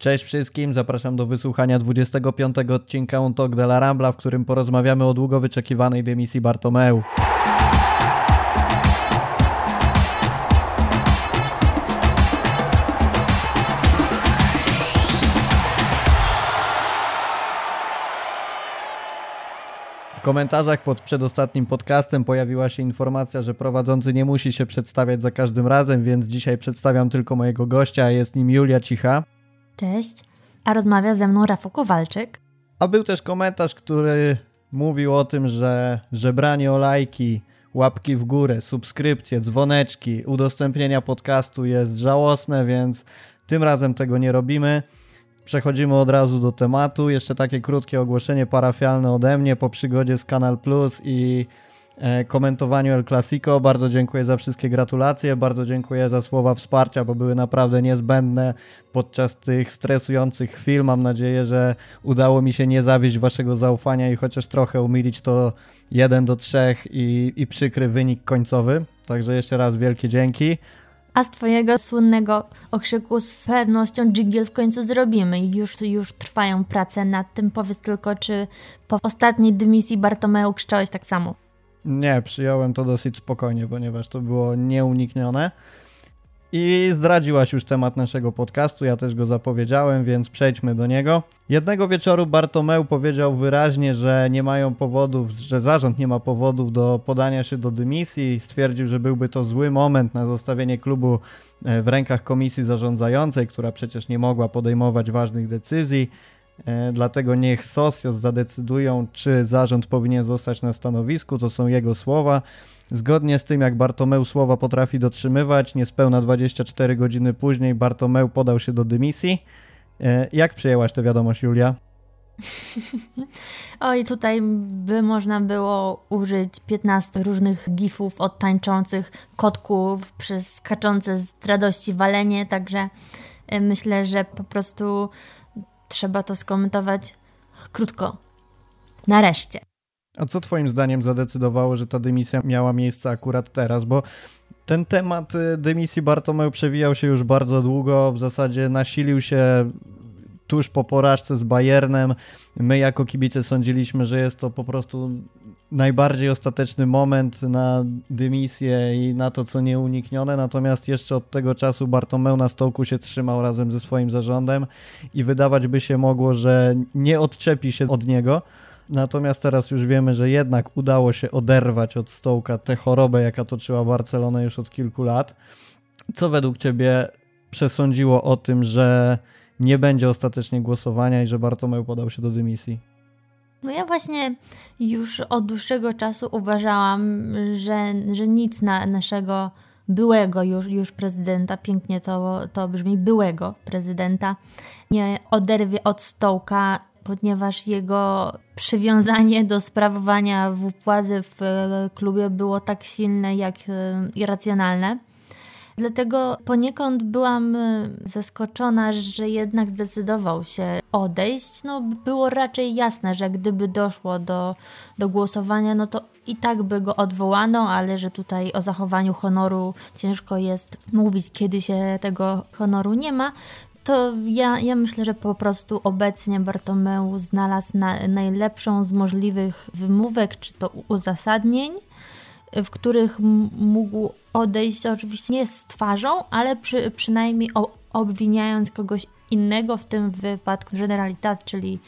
Cześć wszystkim, zapraszam do wysłuchania 25 odcinka On Talk de la Rambla, w którym porozmawiamy o długo wyczekiwanej dymisji Bartomeu. W komentarzach pod przedostatnim podcastem pojawiła się informacja, że prowadzący nie musi się przedstawiać za każdym razem, więc dzisiaj przedstawiam tylko mojego gościa, jest nim Julia Cicha. Cześć. A rozmawia ze mną Rafał Kowalczyk. A był też komentarz, który mówił o tym, że żebranie o lajki, łapki w górę, subskrypcje, dzwoneczki, udostępnienia podcastu jest żałosne, więc tym razem tego nie robimy. Przechodzimy od razu do tematu. Jeszcze takie krótkie ogłoszenie parafialne ode mnie po przygodzie z Kanal Plus i komentowaniu El Clasico. Bardzo dziękuję za wszystkie gratulacje, bardzo dziękuję za słowa wsparcia, bo były naprawdę niezbędne podczas tych stresujących chwil. Mam nadzieję, że udało mi się nie zawieść waszego zaufania i chociaż trochę umilić to 1 do 3 i, i przykry wynik końcowy. Także jeszcze raz wielkie dzięki. A z twojego słynnego okrzyku z pewnością dżingiel w końcu zrobimy. Już, już trwają prace nad tym. Powiedz tylko, czy po ostatniej dymisji Bartomeu krzyczałeś tak samo? Nie, przyjąłem to dosyć spokojnie, ponieważ to było nieuniknione. I zdradziłaś już temat naszego podcastu, ja też go zapowiedziałem, więc przejdźmy do niego. Jednego wieczoru Bartomeu powiedział wyraźnie, że nie mają powodów, że zarząd nie ma powodów do podania się do dymisji. Stwierdził, że byłby to zły moment na zostawienie klubu e, w rękach komisji zarządzającej, która przecież nie mogła podejmować ważnych decyzji. E, dlatego niech Socios zadecydują, czy zarząd powinien zostać na stanowisku. To są jego słowa. Zgodnie z tym, jak Bartomeu słowa potrafi dotrzymywać, niespełna 24 godziny później Bartomeu podał się do dymisji. E, jak przyjęłaś tę wiadomość, Julia? Oj, tutaj by można było użyć 15 różnych gifów od tańczących kotków przez skaczące z radości walenie, także e, myślę, że po prostu trzeba to skomentować krótko. Nareszcie. A co Twoim zdaniem zadecydowało, że ta dymisja miała miejsce akurat teraz? Bo ten temat y, dymisji Bartomeu przewijał się już bardzo długo, w zasadzie nasilił się tuż po porażce z Bayernem. My jako kibice sądziliśmy, że jest to po prostu najbardziej ostateczny moment na dymisję i na to, co nieuniknione, natomiast jeszcze od tego czasu Bartomeu na stołku się trzymał razem ze swoim zarządem i wydawać by się mogło, że nie odczepi się od niego. Natomiast teraz już wiemy, że jednak udało się oderwać od stołka tę chorobę, jaka toczyła Barcelonę już od kilku lat. Co według Ciebie przesądziło o tym, że nie będzie ostatecznie głosowania i że Bartomeu podał się do dymisji? No ja właśnie już od dłuższego czasu uważałam, że, że nic na naszego byłego już, już prezydenta, pięknie to, to brzmi, byłego prezydenta, nie oderwie od stołka ponieważ jego przywiązanie do sprawowania władzy w e, klubie było tak silne jak e, irracjonalne. Dlatego poniekąd byłam e, zaskoczona, że jednak zdecydował się odejść. No, było raczej jasne, że gdyby doszło do, do głosowania, no to i tak by go odwołano, ale że tutaj o zachowaniu honoru ciężko jest mówić, kiedy się tego honoru nie ma to ja, ja myślę, że po prostu obecnie Bartomeu znalazł na, najlepszą z możliwych wymówek, czy to uzasadnień, w których mógł odejść oczywiście nie z twarzą, ale przy, przynajmniej obwiniając kogoś innego, w tym wypadku Generalitat, czyli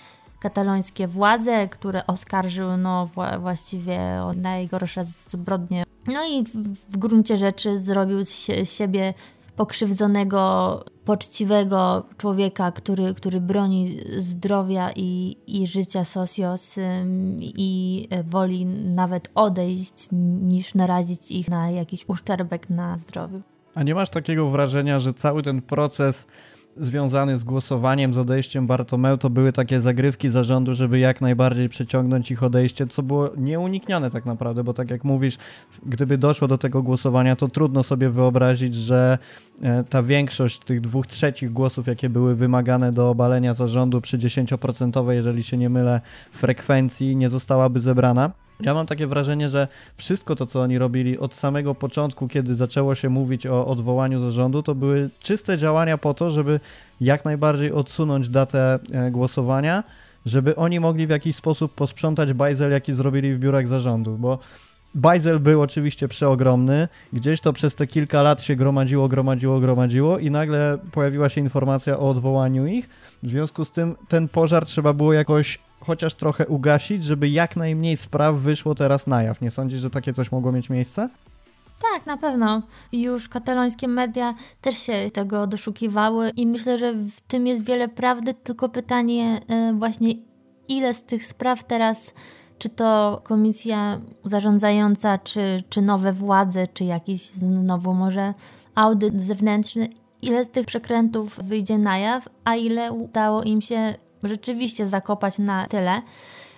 katalońskie władze, które oskarżył no, wła właściwie o najgorsze zbrodnie. No i w, w gruncie rzeczy zrobił z siebie pokrzywdzonego, poczciwego człowieka, który, który broni zdrowia i, i życia Socios i woli nawet odejść, niż narazić ich na jakiś uszczerbek na zdrowiu. A nie masz takiego wrażenia, że cały ten proces związany z głosowaniem, z odejściem Bartomeu, to były takie zagrywki zarządu, żeby jak najbardziej przeciągnąć ich odejście, co było nieuniknione tak naprawdę, bo tak jak mówisz, gdyby doszło do tego głosowania, to trudno sobie wyobrazić, że e, ta większość tych dwóch trzecich głosów, jakie były wymagane do obalenia zarządu przy 10%, jeżeli się nie mylę, frekwencji nie zostałaby zebrana. Ja mam takie wrażenie, że wszystko to, co oni robili od samego początku, kiedy zaczęło się mówić o odwołaniu zarządu, to były czyste działania po to, żeby jak najbardziej odsunąć datę e, głosowania, żeby oni mogli w jakiś sposób posprzątać bajzel, jaki zrobili w biurach zarządu, bo Bajzel był oczywiście przeogromny, gdzieś to przez te kilka lat się gromadziło, gromadziło, gromadziło i nagle pojawiła się informacja o odwołaniu ich. W związku z tym ten pożar trzeba było jakoś chociaż trochę ugasić, żeby jak najmniej spraw wyszło teraz na jaw. Nie sądzisz, że takie coś mogło mieć miejsce? Tak, na pewno. Już katalońskie media też się tego doszukiwały i myślę, że w tym jest wiele prawdy, tylko pytanie e, właśnie ile z tych spraw teraz czy to komisja zarządzająca, czy, czy nowe władze, czy jakiś znowu może audyt zewnętrzny, ile z tych przekrętów wyjdzie na jaw, a ile udało im się rzeczywiście zakopać na tyle,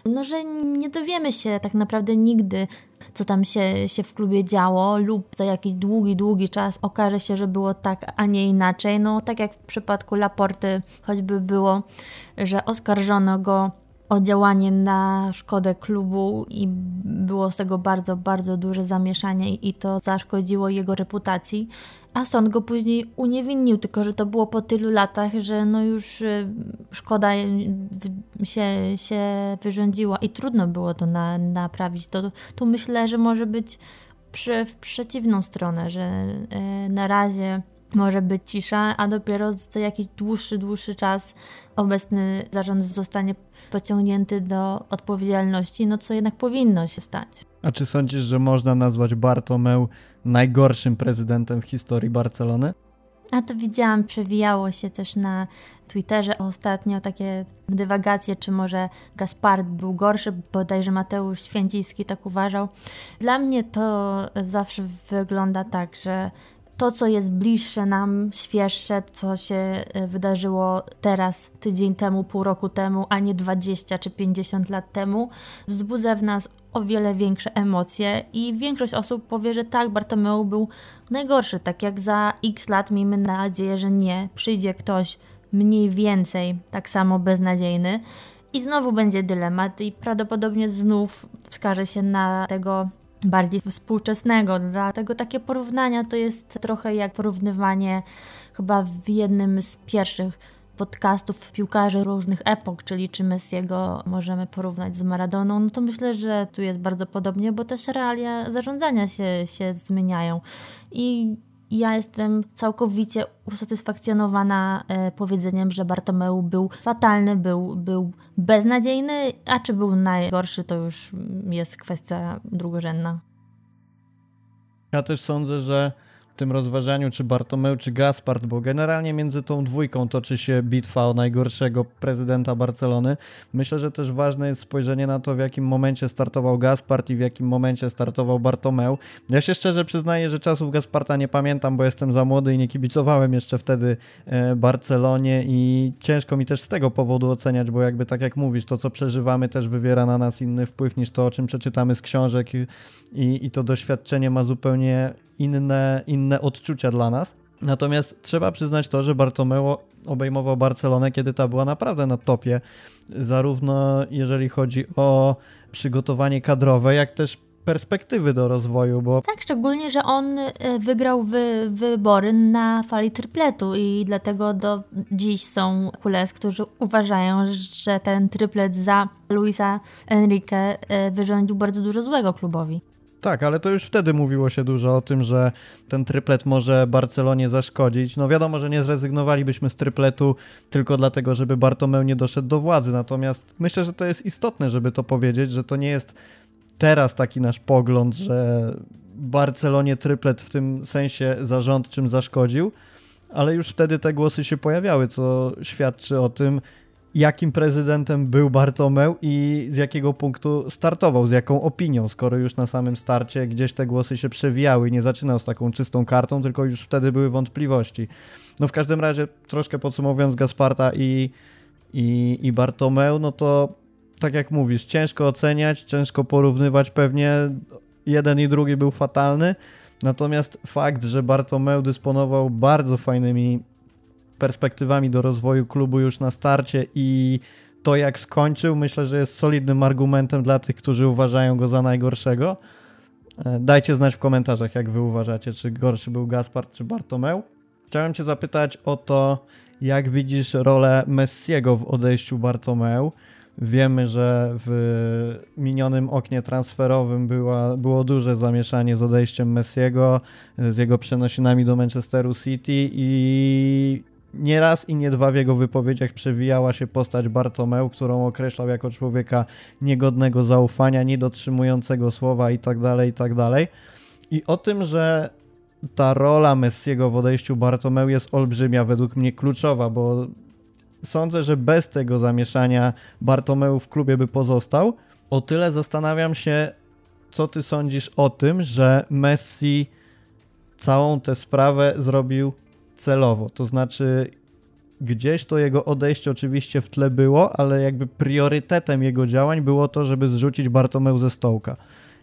no że nie dowiemy się tak naprawdę nigdy, co tam się, się w klubie działo, lub za jakiś długi, długi czas okaże się, że było tak, a nie inaczej. No tak jak w przypadku Laporty choćby było, że oskarżono go działanie na szkodę klubu i było z tego bardzo, bardzo duże zamieszanie i to zaszkodziło jego reputacji. A sąd go później uniewinnił, tylko że to było po tylu latach, że no już y, szkoda się, się wyrządziła i trudno było to na, naprawić. To, tu myślę, że może być przy, w przeciwną stronę, że y, na razie może być cisza, a dopiero za jakiś dłuższy, dłuższy czas obecny zarząd zostanie pociągnięty do odpowiedzialności, no co jednak powinno się stać. A czy sądzisz, że można nazwać Bartomeu najgorszym prezydentem w historii Barcelony? A to widziałam, przewijało się też na Twitterze ostatnio takie dywagacje, czy może Gaspard był gorszy, bodajże Mateusz Święciński tak uważał. Dla mnie to zawsze wygląda tak, że to, co jest bliższe nam, świeższe, co się e, wydarzyło teraz, tydzień temu, pół roku temu, a nie 20 czy 50 lat temu, wzbudza w nas o wiele większe emocje i większość osób powie, że tak, Bartomeu był najgorszy, tak jak za x lat miejmy nadzieję, że nie, przyjdzie ktoś mniej więcej tak samo beznadziejny. I znowu będzie dylemat i prawdopodobnie znów wskaże się na tego bardziej współczesnego. Dlatego takie porównania to jest trochę jak porównywanie chyba w jednym z pierwszych podcastów piłkarzy różnych epok, czyli czy Messiego możemy porównać z Maradoną, no to myślę, że tu jest bardzo podobnie, bo też realia zarządzania się, się zmieniają. I ja jestem całkowicie usatysfakcjonowana e, powiedzeniem, że Bartomeu był fatalny, był, był beznadziejny, a czy był najgorszy, to już jest kwestia drugorzędna. Ja też sądzę, że tym rozważaniu, czy Bartomeu, czy Gaspard, bo generalnie między tą dwójką toczy się bitwa o najgorszego prezydenta Barcelony. Myślę, że też ważne jest spojrzenie na to, w jakim momencie startował Gaspard i w jakim momencie startował Bartomeu. Ja się szczerze przyznaję, że czasów Gasparta nie pamiętam, bo jestem za młody i nie kibicowałem jeszcze wtedy e, Barcelonie i ciężko mi też z tego powodu oceniać, bo jakby tak jak mówisz, to co przeżywamy też wywiera na nas inny wpływ niż to, o czym przeczytamy z książek i, i, i to doświadczenie ma zupełnie inne, inne odczucia dla nas. Natomiast trzeba przyznać to, że Bartomeu obejmował Barcelonę, kiedy ta była naprawdę na topie, zarówno jeżeli chodzi o przygotowanie kadrowe, jak też perspektywy do rozwoju, bo... Tak, szczególnie, że on e, wygrał wy, wybory na fali tripletu i dlatego do dziś są kules, którzy uważają, że ten triplet za Luisa Enrique e, wyrządził bardzo dużo złego klubowi. Tak, ale to już wtedy mówiło się dużo o tym, że ten tryplet może Barcelonie zaszkodzić. No wiadomo, że nie zrezygnowalibyśmy z trypletu tylko dlatego, żeby Bartomeu nie doszedł do władzy. Natomiast myślę, że to jest istotne, żeby to powiedzieć, że to nie jest teraz taki nasz pogląd, że Barcelonie tryplet w tym sensie zarządczym zaszkodził, ale już wtedy te głosy się pojawiały, co świadczy o tym, jakim prezydentem był Bartomeu i z jakiego punktu startował, z jaką opinią, skoro już na samym starcie gdzieś te głosy się przewijały nie zaczynał z taką czystą kartą, tylko już wtedy były wątpliwości. No w każdym razie, troszkę podsumowując Gasparta i, i, i Bartomeu, no to tak jak mówisz, ciężko oceniać, ciężko porównywać, pewnie jeden i drugi był fatalny, natomiast fakt, że Bartomeu dysponował bardzo fajnymi perspektywami do rozwoju klubu już na starcie i to jak skończył, myślę, że jest solidnym argumentem dla tych, którzy uważają go za najgorszego. E, dajcie znać w komentarzach, jak wy uważacie, czy gorszy był Gaspard, czy Bartomeu. Chciałem cię zapytać o to, jak widzisz rolę Messiego w odejściu Bartomeu. Wiemy, że w minionym oknie transferowym była, było duże zamieszanie z odejściem Messiego, z jego przenosinami do Manchesteru City i nie raz i nie dwa w jego wypowiedziach przewijała się postać Bartomeu, którą określał jako człowieka niegodnego zaufania, niedotrzymującego słowa itd., tak itd. Tak I o tym, że ta rola Messiego w odejściu Bartomeu jest olbrzymia, według mnie kluczowa, bo sądzę, że bez tego zamieszania Bartomeu w klubie by pozostał. O tyle zastanawiam się, co ty sądzisz o tym, że Messi całą tę sprawę zrobił celowo. To znaczy, gdzieś to jego odejście oczywiście w tle było, ale jakby priorytetem jego działań było to, żeby zrzucić Bartomeu ze stołka.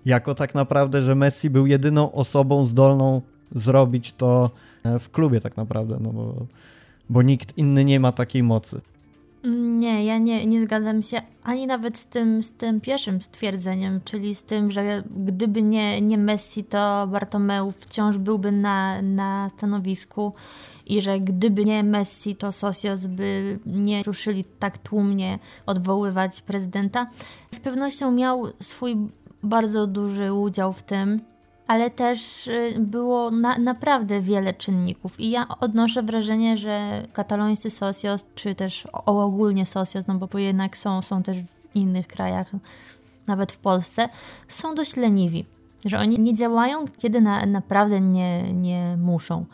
Jako tak naprawdę, że Messi był jedyną osobą zdolną zrobić to e, w klubie tak naprawdę, no bo, bo nikt inny nie ma takiej mocy. Nie, ja nie, nie zgadzam się ani nawet z tym, z tym pierwszym stwierdzeniem, czyli z tym, że gdyby nie, nie Messi, to Bartomeu wciąż byłby na, na stanowisku i że gdyby nie Messi, to Socios by nie ruszyli tak tłumnie odwoływać prezydenta. Z pewnością miał swój bardzo duży udział w tym, ale też y, było na, naprawdę wiele czynników i ja odnoszę wrażenie, że katalońscy socios, czy też ogólnie socios, no bo jednak są, są też w innych krajach, nawet w Polsce, są dość leniwi, że oni nie działają, kiedy na, naprawdę nie, nie muszą.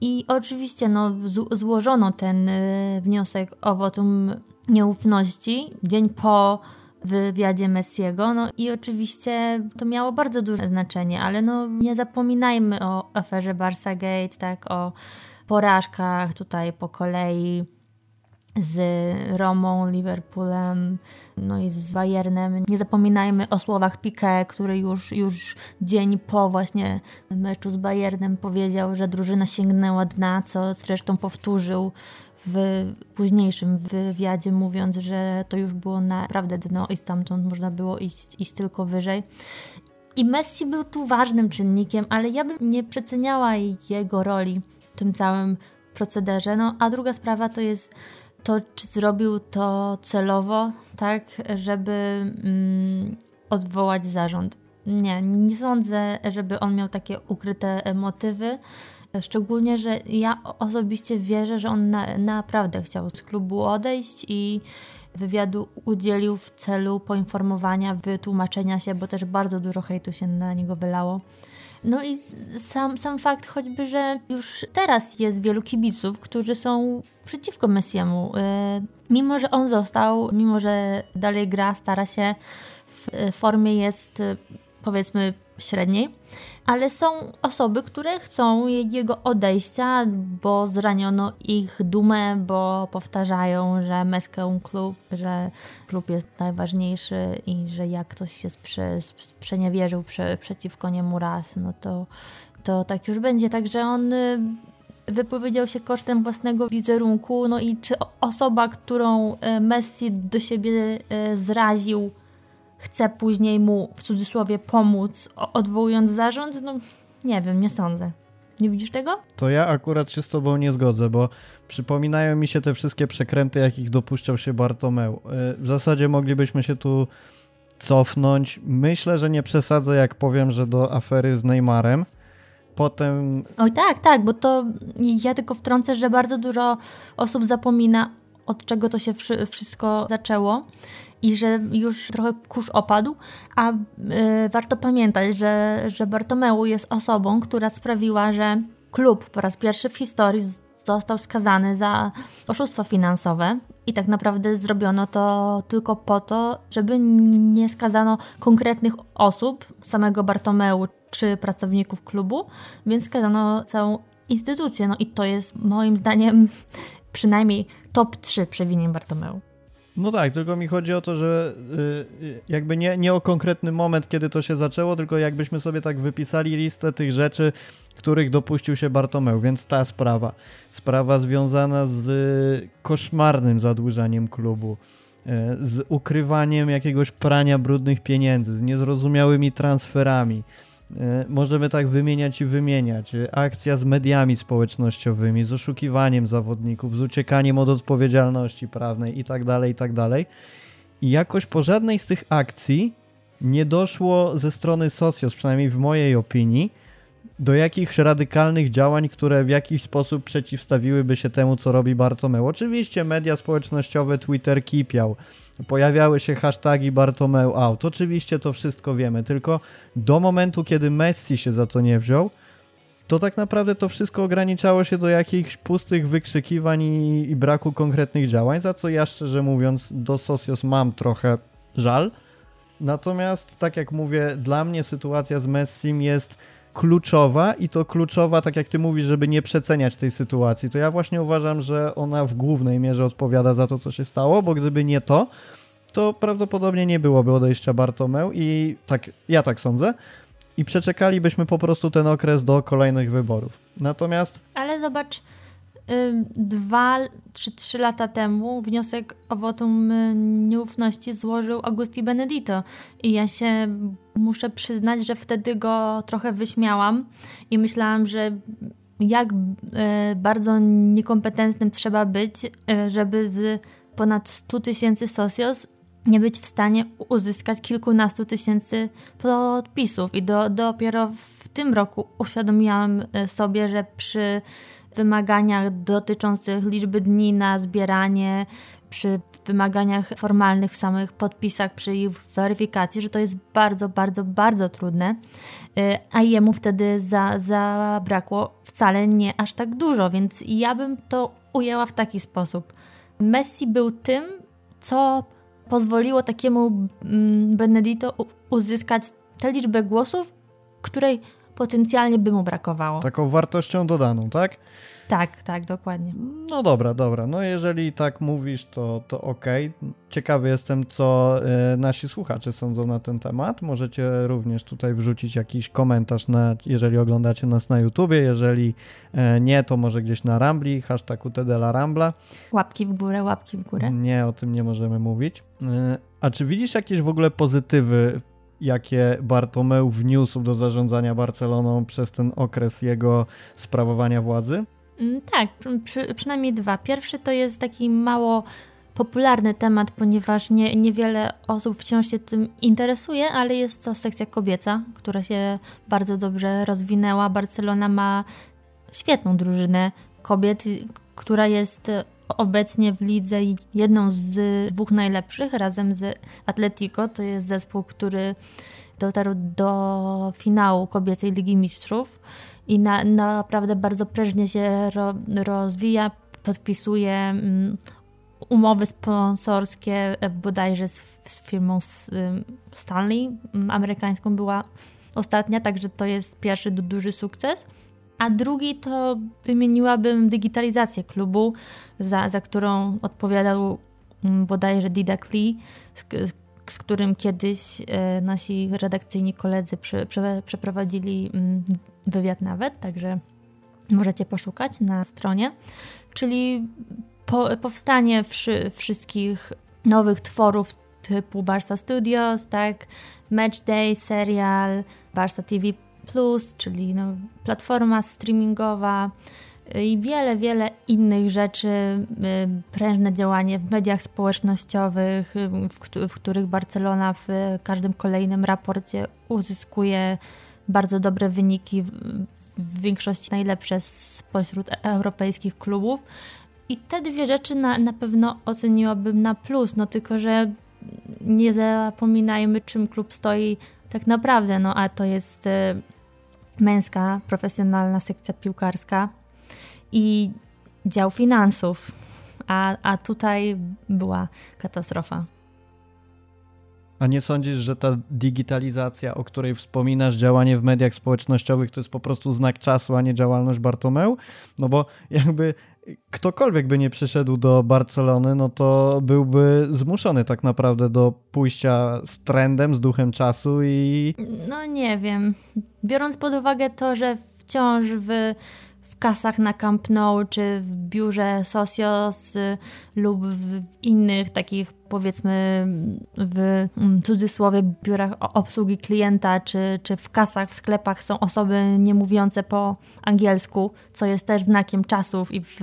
I oczywiście no, złożono ten y, wniosek o wotum nieufności dzień po wywiadzie Messiego. No i oczywiście to miało bardzo duże znaczenie, ale no nie zapominajmy o aferze Barca Gate, tak, o porażkach tutaj po kolei z Romą, Liverpoolem, no i z Bayernem. Nie zapominajmy o słowach Piqué, który już, już dzień po właśnie meczu z Bayernem powiedział, że drużyna sięgnęła dna, co zresztą powtórzył w późniejszym wywiadzie, mówiąc, że to już było naprawdę dno i stamtąd można było iść, iść tylko wyżej. I Messi był tu ważnym czynnikiem, ale ja bym nie przeceniała jego roli w tym całym procederze. No, a druga sprawa to jest to, czy zrobił to celowo, tak, żeby mm, odwołać zarząd. Nie, nie sądzę, żeby on miał takie ukryte motywy. Szczególnie, że ja osobiście wierzę, że on na, naprawdę chciał z klubu odejść i wywiadu udzielił w celu poinformowania, wytłumaczenia się, bo też bardzo dużo hejtu się na niego wylało. No i sam, sam fakt choćby, że już teraz jest wielu kibiców, którzy są przeciwko Messiemu. E, mimo, że on został, mimo, że dalej gra, stara się, w formie jest powiedzmy średniej, ale są osoby, które chcą jego odejścia, bo zraniono ich dumę, bo powtarzają, że Meskę klub, że klub jest najważniejszy i że jak ktoś się sprze, sprzeniewierzył prze, przeciwko niemu raz, no to, to tak już będzie. Także on y, wypowiedział się kosztem własnego wizerunku, no i czy osoba, którą y, Messi do siebie y, zraził, chce później mu w cudzysłowie pomóc, odwołując zarząd, no nie wiem, nie sądzę. Nie widzisz tego? To ja akurat się z tobą nie zgodzę, bo przypominają mi się te wszystkie przekręty, jakich dopuszczał się Bartomeu. Y, w zasadzie moglibyśmy się tu cofnąć. Myślę, że nie przesadzę, jak powiem, że do afery z Neymarem. Potem. Oj, tak, tak, bo to ja tylko wtrącę, że bardzo dużo osób zapomina, od czego to się wszystko zaczęło i że już trochę kurz opadł, a y, warto pamiętać, że, że Bartomeu jest osobą, która sprawiła, że klub po raz pierwszy w historii został skazany za oszustwo finansowe i tak naprawdę zrobiono to tylko po to, żeby nie skazano konkretnych osób, samego Bartomeu czy pracowników klubu, więc skazano całą instytucję. No i to jest moim zdaniem przynajmniej top 3 przewinień Bartomeu. No tak, tylko mi chodzi o to, że y, jakby nie, nie o konkretny moment, kiedy to się zaczęło, tylko jakbyśmy sobie tak wypisali listę tych rzeczy, których dopuścił się Bartomeu, więc ta sprawa. Sprawa związana z koszmarnym zadłużaniem klubu. z ukrywaniem jakiegoś prania brudnych pieniędzy, z niezrozumiałymi transferami. E, możemy tak wymieniać i wymieniać. Akcja z mediami społecznościowymi, z oszukiwaniem zawodników, z uciekaniem od odpowiedzialności prawnej itd., tak. Tak I jakoś po żadnej z tych akcji nie doszło ze strony Socios, przynajmniej w mojej opinii, do jakichś radykalnych działań, które w jakiś sposób przeciwstawiłyby się temu, co robi Bartomeu. Oczywiście media społecznościowe, Twitter kipiał, pojawiały się hasztagi Bartomeu out, oczywiście to wszystko wiemy, tylko do momentu, kiedy Messi się za to nie wziął, to tak naprawdę to wszystko ograniczało się do jakichś pustych wykrzykiwań i, i braku konkretnych działań, za co ja szczerze mówiąc do Socios mam trochę żal. Natomiast, tak jak mówię, dla mnie sytuacja z Messim jest kluczowa i to kluczowa, tak jak ty mówisz, żeby nie przeceniać tej sytuacji. To ja właśnie uważam, że ona w głównej mierze odpowiada za to, co się stało, bo gdyby nie to, to prawdopodobnie nie byłoby odejścia Bartomeu i tak, ja tak sądzę. I przeczekalibyśmy po prostu ten okres do kolejnych wyborów. Natomiast. Ale zobacz, dwa czy trzy lata temu wniosek o wotum nieufności złożył Augusti Benedito i ja się muszę przyznać, że wtedy go trochę wyśmiałam i myślałam, że jak e, bardzo niekompetentnym trzeba być, e, żeby z ponad 100 tysięcy socios nie być w stanie uzyskać kilkunastu tysięcy podpisów. I do, dopiero w tym roku uświadomiłam e, sobie, że przy wymaganiach dotyczących liczby dni na zbieranie, przy wymaganiach formalnych w samych podpisach, przy ich weryfikacji, że to jest bardzo, bardzo, bardzo trudne, y, a jemu wtedy za, zabrakło wcale nie aż tak dużo, więc ja bym to ujęła w taki sposób. Messi był tym, co pozwoliło takiemu mm, Benedito uzyskać tę liczbę głosów, której potencjalnie by mu brakowało. Taką wartością dodaną, tak? Tak, tak, dokładnie. No dobra, dobra. No jeżeli tak mówisz, to, to okej. Okay. Ciekawy jestem, co y, nasi słuchacze sądzą na ten temat. Możecie również tutaj wrzucić jakiś komentarz, na, jeżeli oglądacie nas na YouTubie. Jeżeli y, nie, to może gdzieś na Rambli, hashtag UTDLA Rambla. Łapki w górę, łapki w górę. Nie, o tym nie możemy mówić. Y, a czy widzisz jakieś w ogóle pozytywy jakie Bartomeu wniósł do zarządzania Barceloną przez ten okres jego sprawowania władzy? Mm, tak, przy, przynajmniej dwa. Pierwszy to jest taki mało popularny temat, ponieważ nie, niewiele osób wciąż się tym interesuje, ale jest to sekcja kobieca, która się bardzo dobrze rozwinęła. Barcelona ma świetną drużynę kobiet, która jest obecnie w lidze jedną z dwóch najlepszych razem z Atletico. To jest zespół, który dotarł do finału kobiecej Ligi Mistrzów i na, naprawdę bardzo prężnie się ro, rozwija, podpisuje mm, umowy sponsorskie e, bodajże z, z firmą Stanley mm, amerykańską była ostatnia, także to jest pierwszy duży sukces. A drugi to wymieniłabym digitalizację klubu, za, za którą odpowiadał mm, bodajże Didac Lee, z, z którym kiedyś e, nasi redakcyjni koledzy prze, prze, przeprowadzili mm, wywiad nawet, także możecie poszukać na stronie. Czyli po, powstanie wszy, wszystkich nowych tworów typu Barca Studios, tak, Match Day, serial, Barca TV Plus, czyli no, platforma streamingowa y, i wiele, wiele innych rzeczy, y, prężne działanie w mediach społecznościowych, y, w, w których Barcelona w każdym kolejnym raporcie uzyskuje bardzo dobre wyniki, w większości najlepsze spośród europejskich klubów. I te dwie rzeczy na, na pewno oceniłabym na plus, no tylko, że nie zapominajmy, czym klub stoi tak naprawdę, no a to jest męska, profesjonalna sekcja piłkarska i dział finansów, a, a tutaj była katastrofa. A nie sądzisz, że ta digitalizacja, o której wspominasz, działanie w mediach społecznościowych, to jest po prostu znak czasu, a nie działalność Bartomeu? No bo jakby ktokolwiek by nie przyszedł do Barcelony, no to byłby zmuszony tak naprawdę do pójścia z trendem, z duchem czasu i... No nie wiem. Biorąc pod uwagę to, że wciąż w, w kasach na Camp Nou, czy w biurze Socios y, lub w innych takich powiedzmy w mm, cudzysłowie biurach obsługi klienta, czy, czy w kasach, w sklepach są osoby nie mówiące po angielsku, co jest też znakiem czasów i w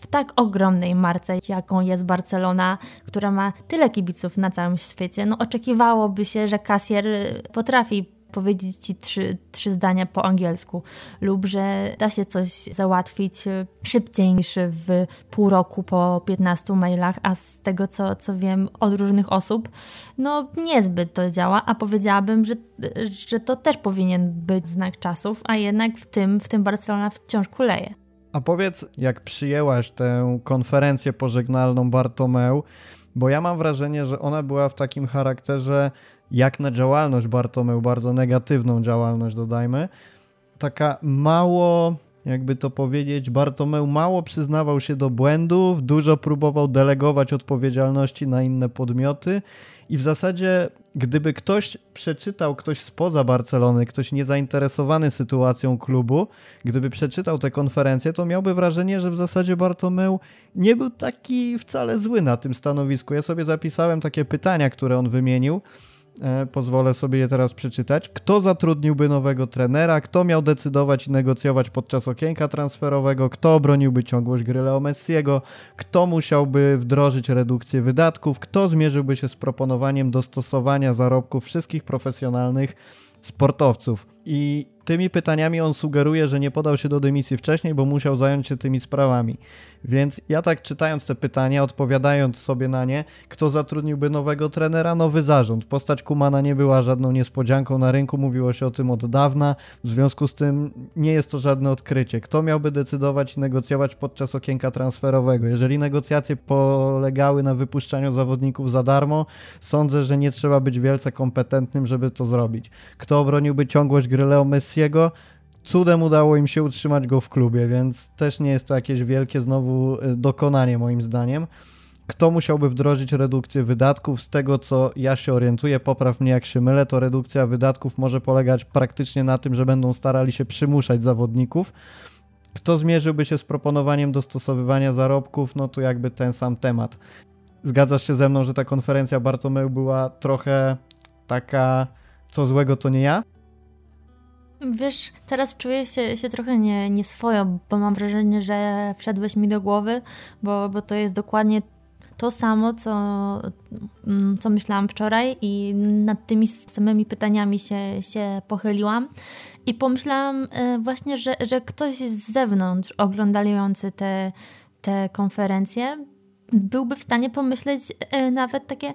w tak ogromnej marce, jaką jest Barcelona, która ma tyle kibiców na całym świecie, no oczekiwałoby się, że kasjer potrafi powiedzieć ci trzy, trzy zdania po angielsku, lub że da się coś załatwić szybciej niż w pół roku po 15 mailach, a z tego co, co wiem od różnych osób, no niezbyt to działa, a powiedziałabym, że, że to też powinien być znak czasów, a jednak w tym, w tym Barcelona wciąż kuleje. A powiedz, jak przyjęłaś tę konferencję pożegnalną Bartomeu, bo ja mam wrażenie, że ona była w takim charakterze jak na działalność Bartomeu, bardzo negatywną działalność dodajmy, taka mało, jakby to powiedzieć, Bartomeu mało przyznawał się do błędów, dużo próbował delegować odpowiedzialności na inne podmioty i w zasadzie, gdyby ktoś przeczytał, ktoś spoza Barcelony, ktoś niezainteresowany sytuacją klubu, gdyby przeczytał tę konferencję, to miałby wrażenie, że w zasadzie Bartomeu nie był taki wcale zły na tym stanowisku. Ja sobie zapisałem takie pytania, które on wymienił. E, pozwolę sobie je teraz przeczytać. Kto zatrudniłby nowego trenera? Kto miał decydować i negocjować podczas okienka transferowego? Kto obroniłby ciągłość gry Leo Messiego? Kto musiałby wdrożyć redukcję wydatków? Kto zmierzyłby się z proponowaniem dostosowania zarobków wszystkich profesjonalnych sportowców? I tymi pytaniami on sugeruje, że nie podał się do dymisji wcześniej, bo musiał zająć się tymi sprawami. Więc ja tak czytając te pytania, odpowiadając sobie na nie, kto zatrudniłby nowego trenera? Nowy zarząd. Postać Kumana nie była żadną niespodzianką na rynku, mówiło się o tym od dawna, w związku z tym nie jest to żadne odkrycie. Kto miałby decydować i negocjować podczas okienka transferowego? Jeżeli negocjacje polegały na wypuszczaniu zawodników za darmo, sądzę, że nie trzeba być wielce kompetentnym, żeby to zrobić. Kto obroniłby ciągłość gry Leo Messiego? cudem udało im się utrzymać go w klubie, więc też nie jest to jakieś wielkie znowu y, dokonanie moim zdaniem. Kto musiałby wdrożyć redukcję wydatków? Z tego co ja się orientuję, popraw mnie jak się mylę, to redukcja wydatków może polegać praktycznie na tym, że będą starali się przymuszać zawodników. Kto zmierzyłby się z proponowaniem dostosowywania zarobków? No to jakby ten sam temat. Zgadzasz się ze mną, że ta konferencja Bartomeu była trochę taka, co złego to nie ja? Wiesz, teraz czuję się, się trochę nie, nieswojo, bo mam wrażenie, że wszedłeś mi do głowy, bo, bo to jest dokładnie to samo, co, mm, co myślałam wczoraj i nad tymi samymi pytaniami się, się pochyliłam i pomyślałam e, właśnie, że, że ktoś z zewnątrz oglądający te, te konferencje byłby w stanie pomyśleć e, nawet takie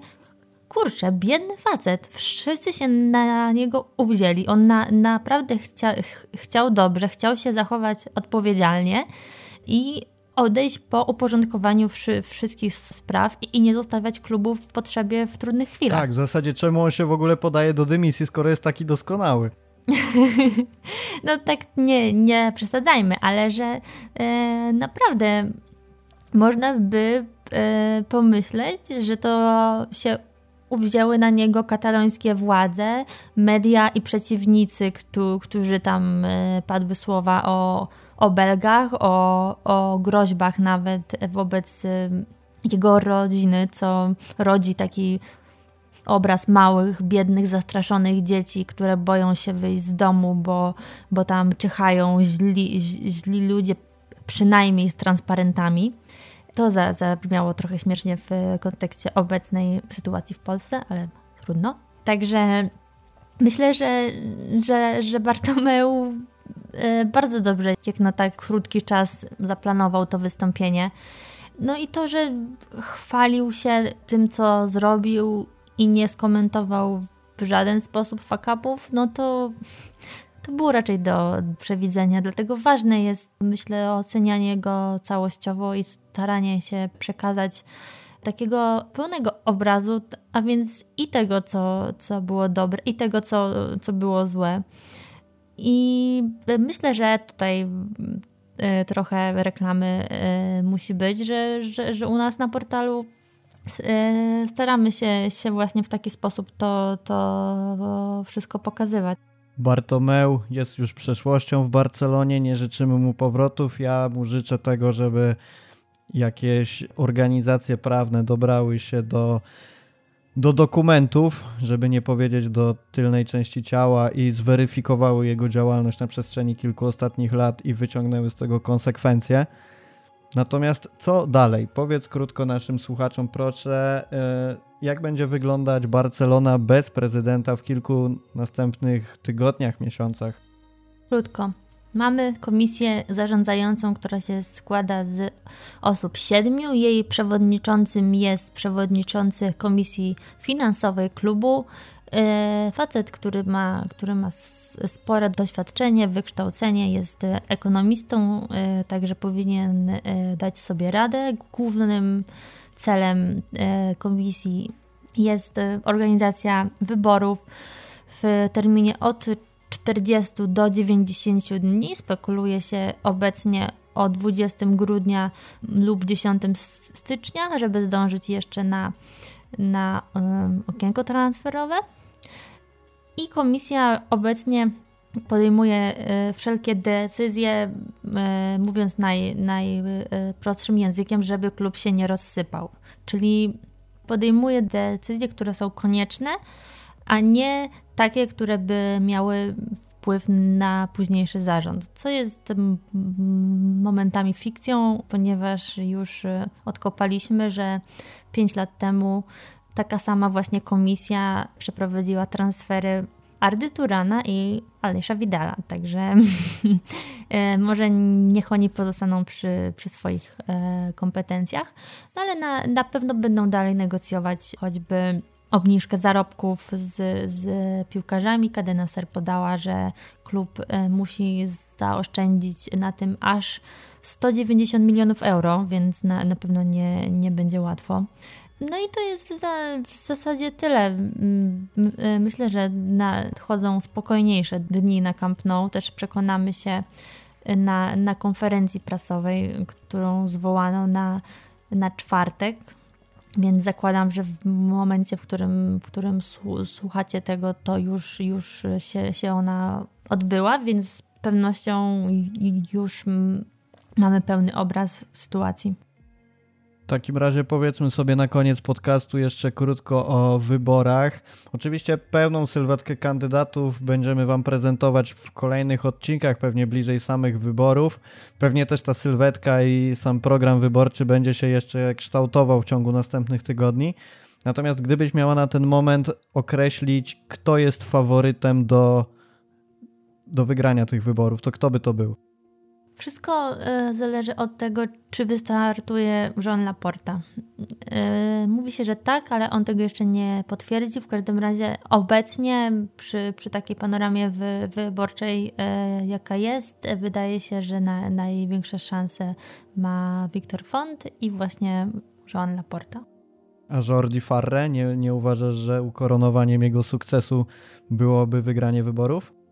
kurczę, biedny facet, wszyscy się na niego uwzięli. On na, naprawdę chcia, ch chciał dobrze, chciał się zachować odpowiedzialnie i odejść po uporządkowaniu wszy wszystkich spraw i, i, nie zostawiać klubów w potrzebie w trudnych chwilach. Tak, w zasadzie czemu on się w ogóle podaje do dymisji, skoro jest taki doskonały? no tak nie, nie przesadzajmy, ale że e, naprawdę można by e, pomyśleć, że to się uwzięły na niego katalońskie władze, media i przeciwnicy, którzy tam e, padły słowa o, o Belgach, o, o groźbach nawet wobec e, jego rodziny, co rodzi taki obraz małych, biednych, zastraszonych dzieci, które boją się wyjść z domu, bo, bo tam czyhają źli, źli ludzie, przynajmniej z transparentami. To za, zabrzmiało trochę śmiesznie w kontekście obecnej sytuacji w Polsce, ale trudno. Także myślę, że, że, że Bartomeu e, bardzo dobrze, jak na tak krótki czas zaplanował to wystąpienie. No i to, że chwalił się tym, co zrobił i nie skomentował w żaden sposób fakapów, no to to było raczej do przewidzenia, dlatego ważne jest, myślę, ocenianie go całościowo i staranie się przekazać takiego pełnego obrazu, a więc i tego, co, co było dobre, i tego, co, co było złe. I myślę, że tutaj e, trochę reklamy e, musi być, że, że, że u nas na portalu e, staramy się, się właśnie w taki sposób to, to wszystko pokazywać. Bartomeu jest już przeszłością w Barcelonie, nie życzymy mu powrotów. Ja mu życzę tego, żeby jakieś organizacje prawne dobrały się do, do dokumentów, żeby nie powiedzieć do tylnej części ciała i zweryfikowały jego działalność na przestrzeni kilku ostatnich lat i wyciągnęły z tego konsekwencje. Natomiast co dalej? Powiedz krótko naszym słuchaczom, proszę, e, jak będzie wyglądać Barcelona bez prezydenta w kilku następnych tygodniach, miesiącach? Krótko. Mamy komisję zarządzającą, która się składa z osób siedmiu. Jej przewodniczącym jest przewodniczący Komisji Finansowej klubu. E, facet, który ma, który ma spore doświadczenie, wykształcenie, jest ekonomistą, e, także powinien e, dać sobie radę. Głównym celem komisji jest organizacja wyborów w terminie od 40 do 90 dni. Spekuluje się obecnie o 20 grudnia lub 10 stycznia, żeby zdążyć jeszcze na, na um, okienko transferowe. I komisja obecnie podejmuje e, wszelkie decyzje, e, mówiąc naj, najprostszym językiem, żeby klub się nie rozsypał. Czyli podejmuje decyzje, które są konieczne, a nie takie, które by miały wpływ na późniejszy zarząd, co jest momentami fikcją, ponieważ już e, odkopaliśmy, że 5 lat temu taka sama właśnie komisja przeprowadziła transfery Ardy Turana i Alisza Vidala, także e, może niech oni pozostaną przy, przy swoich e, kompetencjach, no ale na, na pewno będą dalej negocjować choćby obniżkę zarobków z, z piłkarzami. Kadenaser podała, że klub e, musi zaoszczędzić na tym aż 190 milionów euro, więc na, na pewno nie, nie będzie łatwo. No i to jest w, za, w zasadzie tyle. E, myślę, że nadchodzą spokojniejsze dni na Camp Nou. Też przekonamy się na, na konferencji prasowej, którą zwołano na, na czwartek. Więc zakładam, że w momencie, w którym, w którym słuchacie tego, to już, już się, się ona odbyła, więc z pewnością już mamy pełny obraz sytuacji. W takim razie powiedzmy sobie na koniec podcastu jeszcze krótko o wyborach. Oczywiście pełną sylwetkę kandydatów będziemy Wam prezentować w kolejnych odcinkach, pewnie bliżej samych wyborów. Pewnie też ta sylwetka i sam program wyborczy będzie się jeszcze kształtował w ciągu następnych tygodni. Natomiast gdybyś miała na ten moment określić, kto jest faworytem do, do wygrania tych wyborów, to kto by to był? Wszystko y, zależy od tego, czy wystartuje Jean Laporta. Y, mówi się, że tak, ale on tego jeszcze nie potwierdzi. W każdym razie obecnie przy, przy takiej panoramie wy, wyborczej, y, jaka jest, wydaje się, że na, największe szanse ma Victor Font i właśnie Jean Laporta. A Jordi Farre, nie, nie uważasz, że ukoronowaniem jego sukcesu byłoby wygranie wyborów?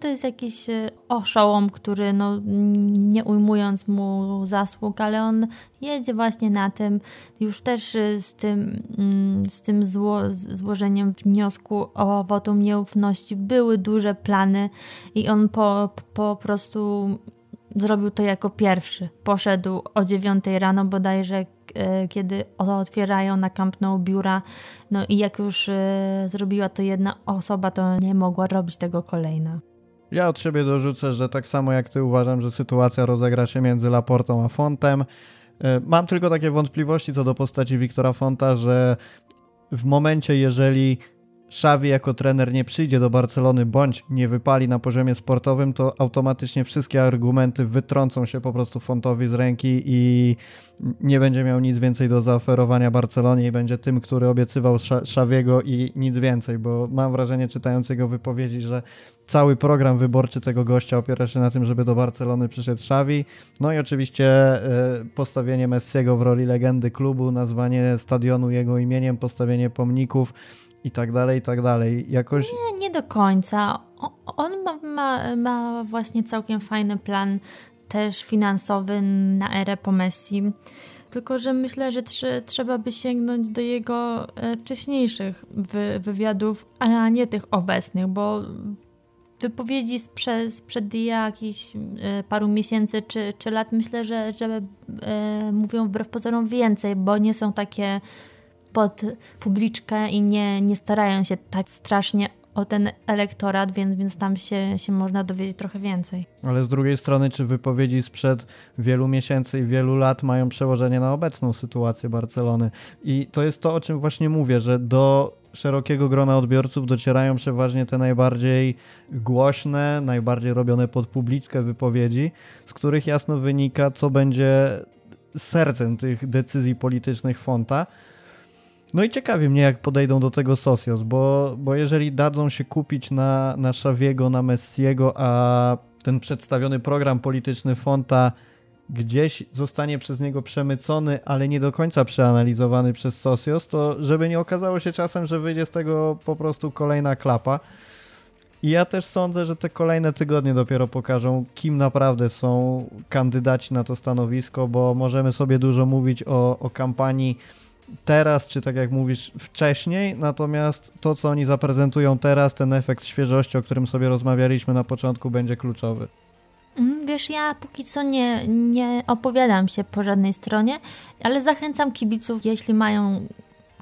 To jest jakiś e, oszołom, który no, nie ujmując mu zasług, ale on jedzie właśnie na tym, już też e, z tym, mm, z tym zło, złożeniem wniosku o wotum nieufności. Były duże plany i on po, po prostu zrobił to jako pierwszy. Poszedł o 9 rano bodajże, e, kiedy otwierają na Camp Nou biura, no i jak już zrobiła to jedna osoba, to nie mogła robić tego kolejna. Ja od siebie dorzucę, że tak samo jak ty uważam, że sytuacja rozegra się między Laportą a Fontem. E, mam tylko takie wątpliwości co do postaci Wiktora Fonta, że w momencie, jeżeli Xavi jako trener nie przyjdzie do Barcelony bądź nie wypali na poziomie sportowym, to automatycznie wszystkie argumenty wytrącą się po prostu Fontowi z ręki i nie będzie miał nic więcej do zaoferowania Barcelonie i będzie tym, który obiecywał Xaviego i nic więcej, bo mam wrażenie czytając jego wypowiedzi, że cały program wyborczy tego gościa opiera się na tym, żeby do Barcelony przyszedł Xavi. No i oczywiście e, postawienie Messiego w roli legendy klubu, nazwanie stadionu jego imieniem, postawienie pomników i tak dalej, i tak dalej. Jakoś... Nie, nie do końca. on ma, ma, ma właśnie całkiem fajny plan też finansowy na erę po Messi. Tylko, że myślę, że tr trzeba by sięgnąć do jego e, wcześniejszych wy wywiadów, a nie tych obecnych, bo wypowiedzi sprzed, jakichś paru miesięcy czy, czy lat myślę, że, że mówią wbrew pozorom więcej, bo nie są takie pod publiczkę i nie, nie starają się tak strasznie o ten elektorat, więc, więc tam się, się można dowiedzieć trochę więcej. Ale z drugiej strony, czy wypowiedzi sprzed wielu miesięcy i wielu lat mają przełożenie na obecną sytuację Barcelony? I to jest to, o czym właśnie mówię, że do szerokiego grona odbiorców docierają przeważnie te najbardziej głośne, najbardziej robione pod publiczkę wypowiedzi, z których jasno wynika, co będzie sercem tych decyzji politycznych Fonta. No i ciekawi mnie, jak podejdą do tego Socios, bo, bo jeżeli dadzą się kupić na, na Szawiego, na Messiego, a ten przedstawiony program polityczny Fonta gdzieś zostanie przez niego przemycony, ale nie do końca przeanalizowany przez Socios, to żeby nie okazało się czasem, że wyjdzie z tego po prostu kolejna klapa. I ja też sądzę, że te kolejne tygodnie dopiero pokażą, kim naprawdę są kandydaci na to stanowisko, bo możemy sobie dużo mówić o, o kampanii teraz, czy tak jak mówisz, wcześniej, natomiast to, co oni zaprezentują teraz, ten efekt świeżości, o którym sobie rozmawialiśmy na początku, będzie kluczowy. Mm, wiesz, ja póki co nie, nie opowiadam się po żadnej stronie, ale zachęcam kibiców, jeśli mają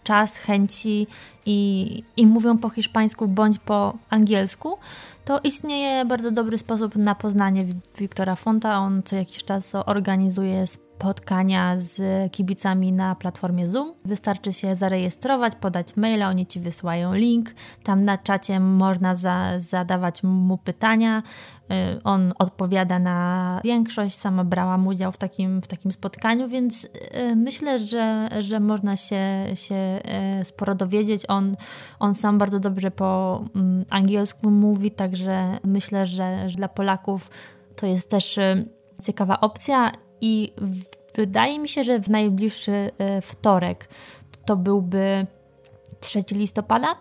czas, chęci i, i mówią po hiszpańsku bądź po angielsku, to istnieje bardzo dobry sposób na poznanie Wiktora Fonta. On co jakiś czas organizuje spotkania z kibicami na platformie Zoom. Wystarczy się zarejestrować, podać maila, oni ci wysyłają link. Tam na czacie można za, zadawać mu pytania. Y, on odpowiada na większość. Sama brałam udział w takim, w takim spotkaniu, więc y, myślę, że, że można się, się y, sporo dowiedzieć. On, on sam bardzo dobrze po mm, angielsku mówi, także myślę, że, że dla Polaków to jest też ciekawa opcja i wydaje mi się, że w najbliższy e, wtorek, to byłby 3 listopada,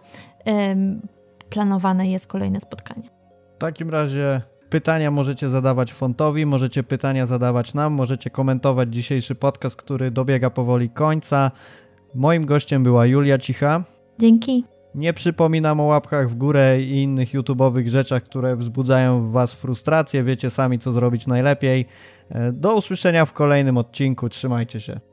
planowane jest kolejne spotkanie. W takim razie pytania możecie zadawać Fontowi, możecie pytania zadawać nam, możecie komentować dzisiejszy podcast, który dobiega powoli końca. Moim gościem była Julia Cicha. Dzięki. Nie przypominam o łapkach w górę i innych YouTube'owych rzeczach, które wzbudzają w Was frustrację. Wiecie sami, co zrobić najlepiej. E, do usłyszenia w kolejnym odcinku. Trzymajcie się.